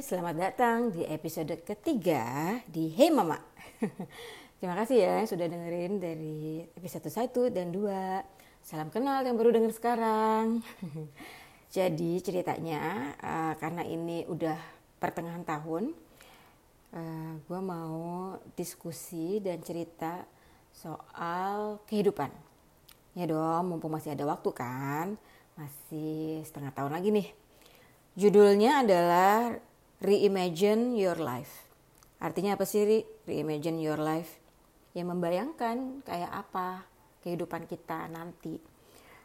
selamat datang di episode ketiga di Hey Mama. Terima kasih ya sudah dengerin dari episode 1 dan 2. Salam kenal yang baru denger sekarang. Jadi ceritanya uh, karena ini udah pertengahan tahun, uh, gue mau diskusi dan cerita soal kehidupan. Ya dong, mumpung masih ada waktu kan, masih setengah tahun lagi nih Judulnya adalah Reimagine Your Life. Artinya apa sih Re Reimagine Your Life? Ya membayangkan kayak apa kehidupan kita nanti.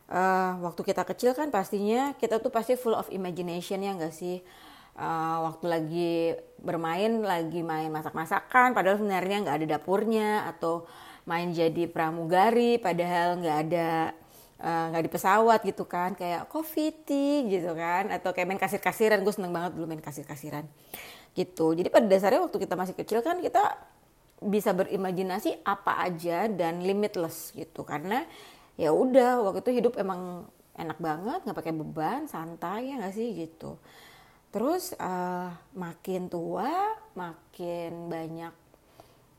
Uh, waktu kita kecil kan pastinya kita tuh pasti full of imagination ya enggak sih? Uh, waktu lagi bermain, lagi main masak-masakan, padahal sebenarnya nggak ada dapurnya atau main jadi pramugari, padahal nggak ada nggak uh, di pesawat gitu kan kayak coffee tea gitu kan atau kayak main kasir-kasiran. Gue seneng banget dulu main kasir-kasiran gitu. Jadi pada dasarnya waktu kita masih kecil kan kita bisa berimajinasi apa aja dan limitless gitu. Karena ya udah waktu itu hidup emang enak banget nggak pakai beban santai ya nggak sih gitu. Terus uh, makin tua makin banyak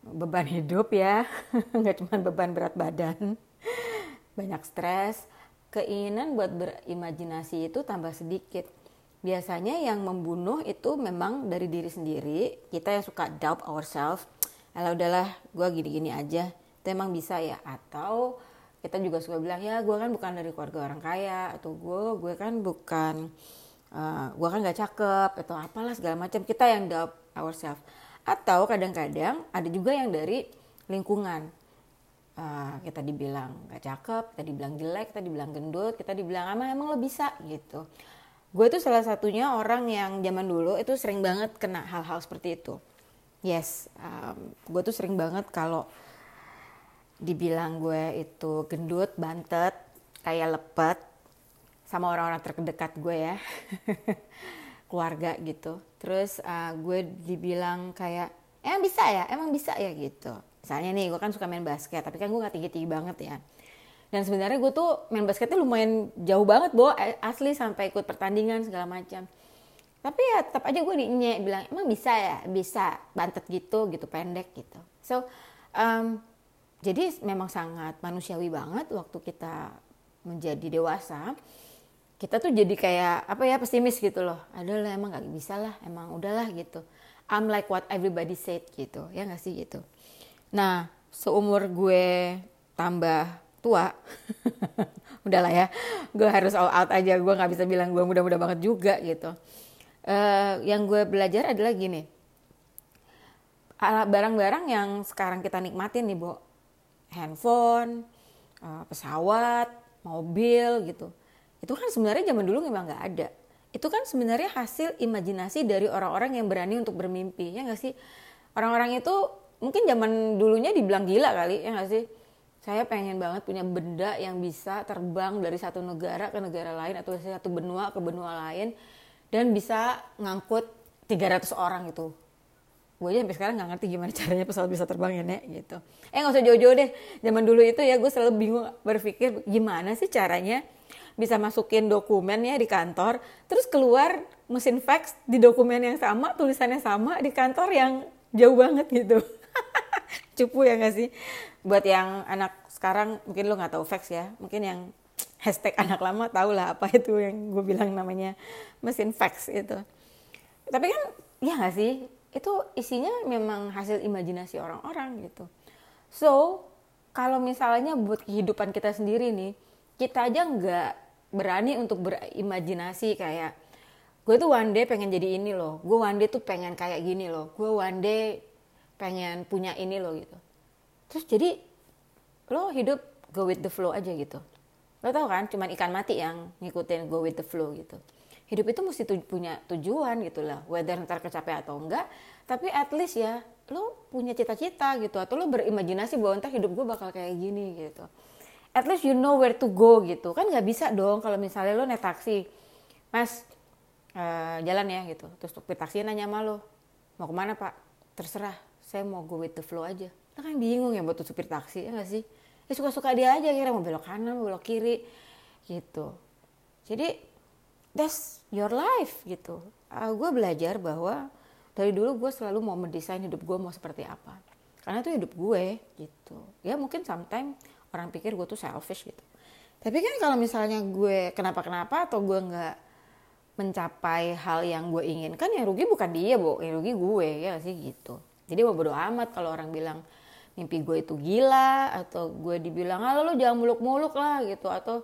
beban hidup ya. Nggak cuma beban berat badan banyak stres, keinginan buat berimajinasi itu tambah sedikit. Biasanya yang membunuh itu memang dari diri sendiri. Kita yang suka doubt ourselves. Alah udahlah, gue gini-gini aja. Itu emang bisa ya. Atau kita juga suka bilang ya gue kan bukan dari keluarga orang kaya atau gue gue kan bukan uh, eh, gue kan gak cakep atau apalah segala macam kita yang doubt ourselves atau kadang-kadang ada juga yang dari lingkungan uh, kita dibilang gak cakep, kita dibilang jelek, kita dibilang gendut, kita dibilang emang emang lo bisa gitu. Gue tuh salah satunya orang yang zaman dulu itu sering banget kena hal-hal seperti itu. Yes, um, gue tuh sering banget kalau dibilang gue itu gendut, bantet, kayak lepet sama orang-orang terdekat gue ya, keluarga gitu. Terus uh, gue dibilang kayak emang bisa ya, emang bisa ya gitu misalnya nih gue kan suka main basket tapi kan gue gak tinggi tinggi banget ya. Dan sebenarnya gue tuh main basketnya lumayan jauh banget bo asli sampai ikut pertandingan segala macam. Tapi ya tetap aja gue dinye bilang emang bisa ya? Bisa bantet gitu gitu pendek gitu. So um, jadi memang sangat manusiawi banget waktu kita menjadi dewasa. Kita tuh jadi kayak apa ya pesimis gitu loh. Adalah emang gak bisa lah emang udahlah gitu. I'm like what everybody said gitu ya gak sih gitu Nah, seumur gue tambah tua, udahlah ya, gue harus all out aja, gue nggak bisa bilang gue muda-muda banget juga gitu. Uh, yang gue belajar adalah gini, barang-barang yang sekarang kita nikmatin nih, bu, handphone, uh, pesawat, mobil gitu, itu kan sebenarnya zaman dulu memang nggak ada. Itu kan sebenarnya hasil imajinasi dari orang-orang yang berani untuk bermimpi, ya nggak sih? Orang-orang itu mungkin zaman dulunya dibilang gila kali ya nggak sih? Saya pengen banget punya benda yang bisa terbang dari satu negara ke negara lain atau dari satu benua ke benua lain dan bisa ngangkut 300 orang itu gue aja sampai sekarang nggak ngerti gimana caranya pesawat bisa terbang ya nek gitu. Eh nggak usah jauh-jauh deh. Zaman dulu itu ya gue selalu bingung berpikir gimana sih caranya bisa masukin dokumen ya di kantor terus keluar mesin fax di dokumen yang sama tulisannya sama di kantor yang jauh banget gitu cupu ya gak sih? Buat yang anak sekarang mungkin lo nggak tahu fax ya. Mungkin yang hashtag anak lama tau lah apa itu yang gue bilang namanya mesin fax itu. Tapi kan ya gak sih? Itu isinya memang hasil imajinasi orang-orang gitu. So kalau misalnya buat kehidupan kita sendiri nih kita aja nggak berani untuk berimajinasi kayak gue tuh one day pengen jadi ini loh. Gue one day tuh pengen kayak gini loh. Gue one day pengen punya ini lo gitu. Terus jadi lo hidup go with the flow aja gitu. Lo tau kan cuman ikan mati yang ngikutin go with the flow gitu. Hidup itu mesti tu punya tujuan gitu lah. Whether ntar kecapean atau enggak tapi at least ya lo punya cita-cita gitu. Atau lo berimajinasi bahwa ntar hidup gue bakal kayak gini gitu. At least you know where to go gitu. Kan nggak bisa dong kalau misalnya lo naik taksi. Mas uh, jalan ya gitu. Terus supir taksi nanya sama lo mau ke mana pak? Terserah saya mau go with the flow aja. Kita kan bingung ya buat supir taksi ya gak sih? Ya suka-suka dia aja kira mau belok kanan mau belok kiri gitu. Jadi that's your life gitu. Uh, gue belajar bahwa dari dulu gue selalu mau mendesain hidup gue mau seperti apa. Karena itu hidup gue gitu. Ya mungkin sometimes orang pikir gue tuh selfish gitu. Tapi kan kalau misalnya gue kenapa-kenapa atau gue nggak mencapai hal yang gue inginkan ya rugi bukan dia bu yang rugi gue ya sih gitu jadi mau bodo amat kalau orang bilang mimpi gue itu gila atau gue dibilang ah lo jangan muluk-muluk lah gitu. Atau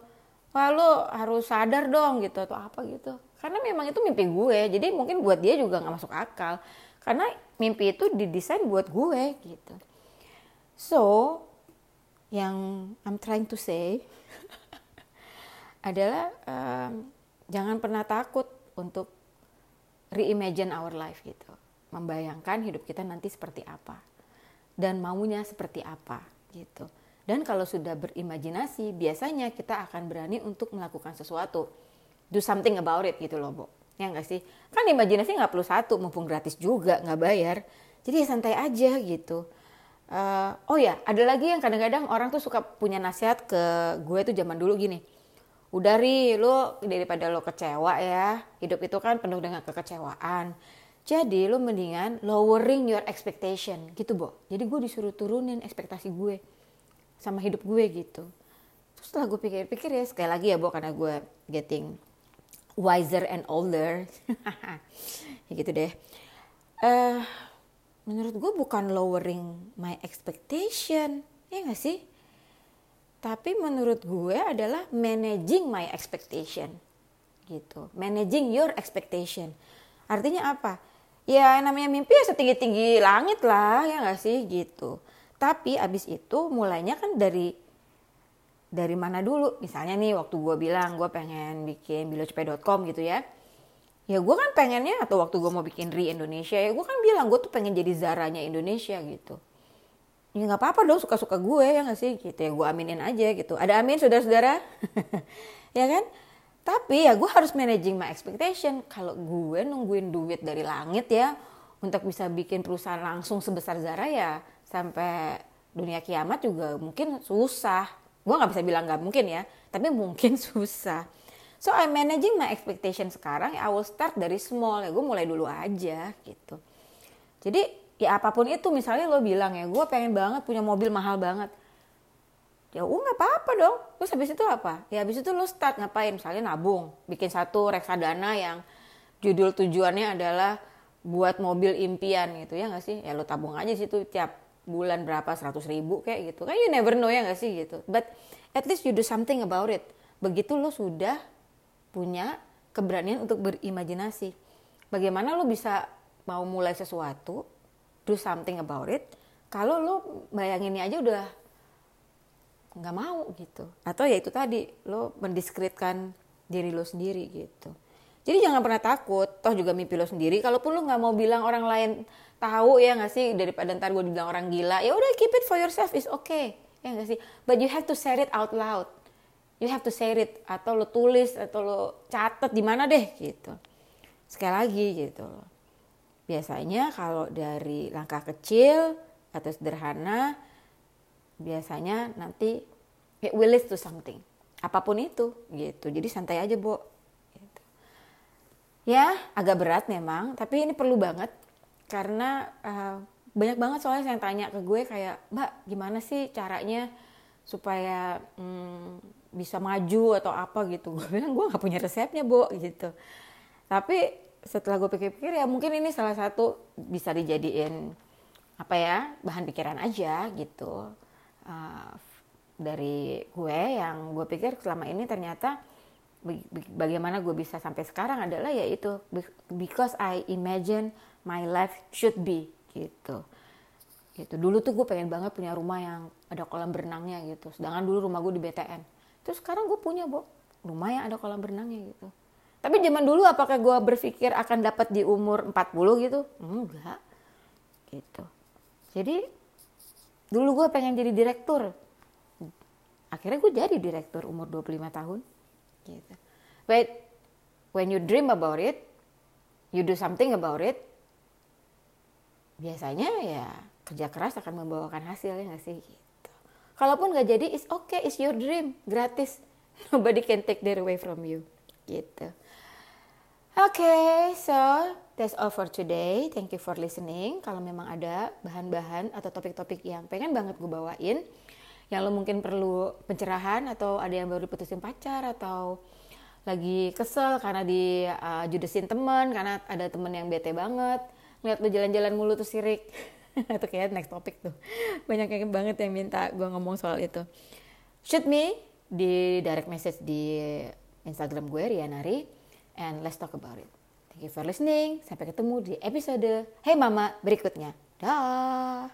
wah lo harus sadar dong gitu atau apa gitu. Karena memang itu mimpi gue jadi mungkin buat dia juga nggak masuk akal. Karena mimpi itu didesain buat gue gitu. So yang I'm trying to say adalah um, jangan pernah takut untuk reimagine our life gitu membayangkan hidup kita nanti seperti apa dan maunya seperti apa gitu dan kalau sudah berimajinasi, biasanya kita akan berani untuk melakukan sesuatu. Do something about it gitu loh, Bo. Ya nggak sih? Kan imajinasi nggak perlu satu, mumpung gratis juga, nggak bayar. Jadi ya santai aja gitu. Uh, oh ya, ada lagi yang kadang-kadang orang tuh suka punya nasihat ke gue tuh zaman dulu gini. Udah ri, lo daripada lo kecewa ya, hidup itu kan penuh dengan kekecewaan. Jadi lo mendingan lowering your expectation. Gitu, Bo. Jadi gue disuruh turunin ekspektasi gue sama hidup gue gitu. Terus setelah gue pikir-pikir ya sekali lagi ya bu karena gue getting wiser and older. Ya gitu deh. Uh, menurut gue bukan lowering my expectation. Ya gak sih? Tapi menurut gue adalah managing my expectation. Gitu. Managing your expectation. Artinya apa ya namanya mimpi ya setinggi tinggi langit lah ya gak sih? Gitu. Tapi abis itu mulainya kan dari dari mana dulu? Misalnya nih waktu gue bilang gue pengen bikin bilocepe.com gitu ya. Ya gue kan pengennya atau waktu gue mau bikin re Indonesia ya gue kan bilang gue tuh pengen jadi zaranya Indonesia gitu. Ya nggak apa-apa dong suka-suka gue ya nggak sih? Gitu ya gue aminin aja gitu. Ada amin saudara-saudara? Ya kan tapi ya gue harus managing my expectation kalau gue nungguin duit dari langit ya untuk bisa bikin perusahaan langsung sebesar Zara ya sampai dunia kiamat juga mungkin susah. Gue nggak bisa bilang nggak mungkin ya, tapi mungkin susah. So I'm managing my expectation sekarang. I will start dari small ya. Gue mulai dulu aja gitu. Jadi ya apa pun itu misalnya lo bilang ya, gue pengen banget punya mobil mahal banget. Ya uh nggak apa-apa dong. Terus habis itu apa? Ya habis itu lo start ngapain? Misalnya nabung, bikin satu reksadana yang judul tujuannya adalah buat mobil impian gitu ya nggak sih? Ya lo tabung aja situ tiap bulan berapa seratus ribu kayak gitu kan you never know ya gak sih gitu but at least you do something about it begitu lo sudah punya keberanian untuk berimajinasi bagaimana lo bisa mau mulai sesuatu do something about it kalau lo bayanginnya aja udah nggak mau gitu. Atau ya itu tadi lo mendiskreditkan diri lo sendiri gitu. Jadi jangan pernah takut. Toh juga mimpi lo sendiri. Kalaupun lo nggak mau bilang orang lain tahu ya nggak sih? Daripada ntar gue dibilang orang gila ya udah keep it for yourself. Is okay. Ya nggak sih? But you have to say it out loud. You have to say it. Atau lo tulis atau lo catat di mana deh gitu. Sekali lagi gitu biasanya kalau dari langkah kecil atau sederhana biasanya nanti it will lead to something. Apa pun itu gitu. Jadi santai aja bu gitu. ya agak berat memang tapi ini perlu banget. Karena uh, banyak banget soalnya yang tanya ke gue kayak mbak gimana sih caranya supaya hmm, bisa maju atau apa? Gitu. Gue bilang gue nggak punya resepnya bu gitu. Tapi setelah gue pikir-pikir ya mungkin ini salah satu bisa dijadiin apa ya bahan pikiran aja gitu uh, dari gue yang gue pikir selama ini ternyata bagaimana gue bisa sampai sekarang adalah yaitu because I imagine my life should be gitu. Gitu. Dulu tuh gue pengen banget punya rumah yang ada kolam berenangnya gitu. Sedangkan dulu rumah gue di BTN terus sekarang gue punya bu rumah yang ada kolam berenangnya gitu. Tapi zaman dulu apakah gue berpikir akan dapat di umur 40 gitu? Enggak. Gitu. Jadi dulu gue pengen jadi direktur akhirnya gue jadi direktur umur 25 tahun gitu but when you dream about it you do something about it biasanya ya kerja keras akan membawakan hasil ya nggak sih gitu. Kalaupun nggak jadi, it's okay, it's your dream, gratis. Nobody can take that away from you, gitu. Okay, so that's all for today. Thank you for listening. Kalau memang ada bahan-bahan atau topik-topik yang pengen banget gue bawain, yang lo mungkin perlu pencerahan atau ada yang baru diputusin pacar atau lagi kesel karena di uh, judesin temen karena ada temen yang bete banget ngeliat lo jalan-jalan mulu tuh sirik itu kayak next topic tuh banyak yang banget yang minta gue ngomong soal itu shoot me di direct message di Instagram gue Rianari and let's talk about it. Thank you for listening. Sampai ketemu di episode Hey Mama berikutnya. Dah.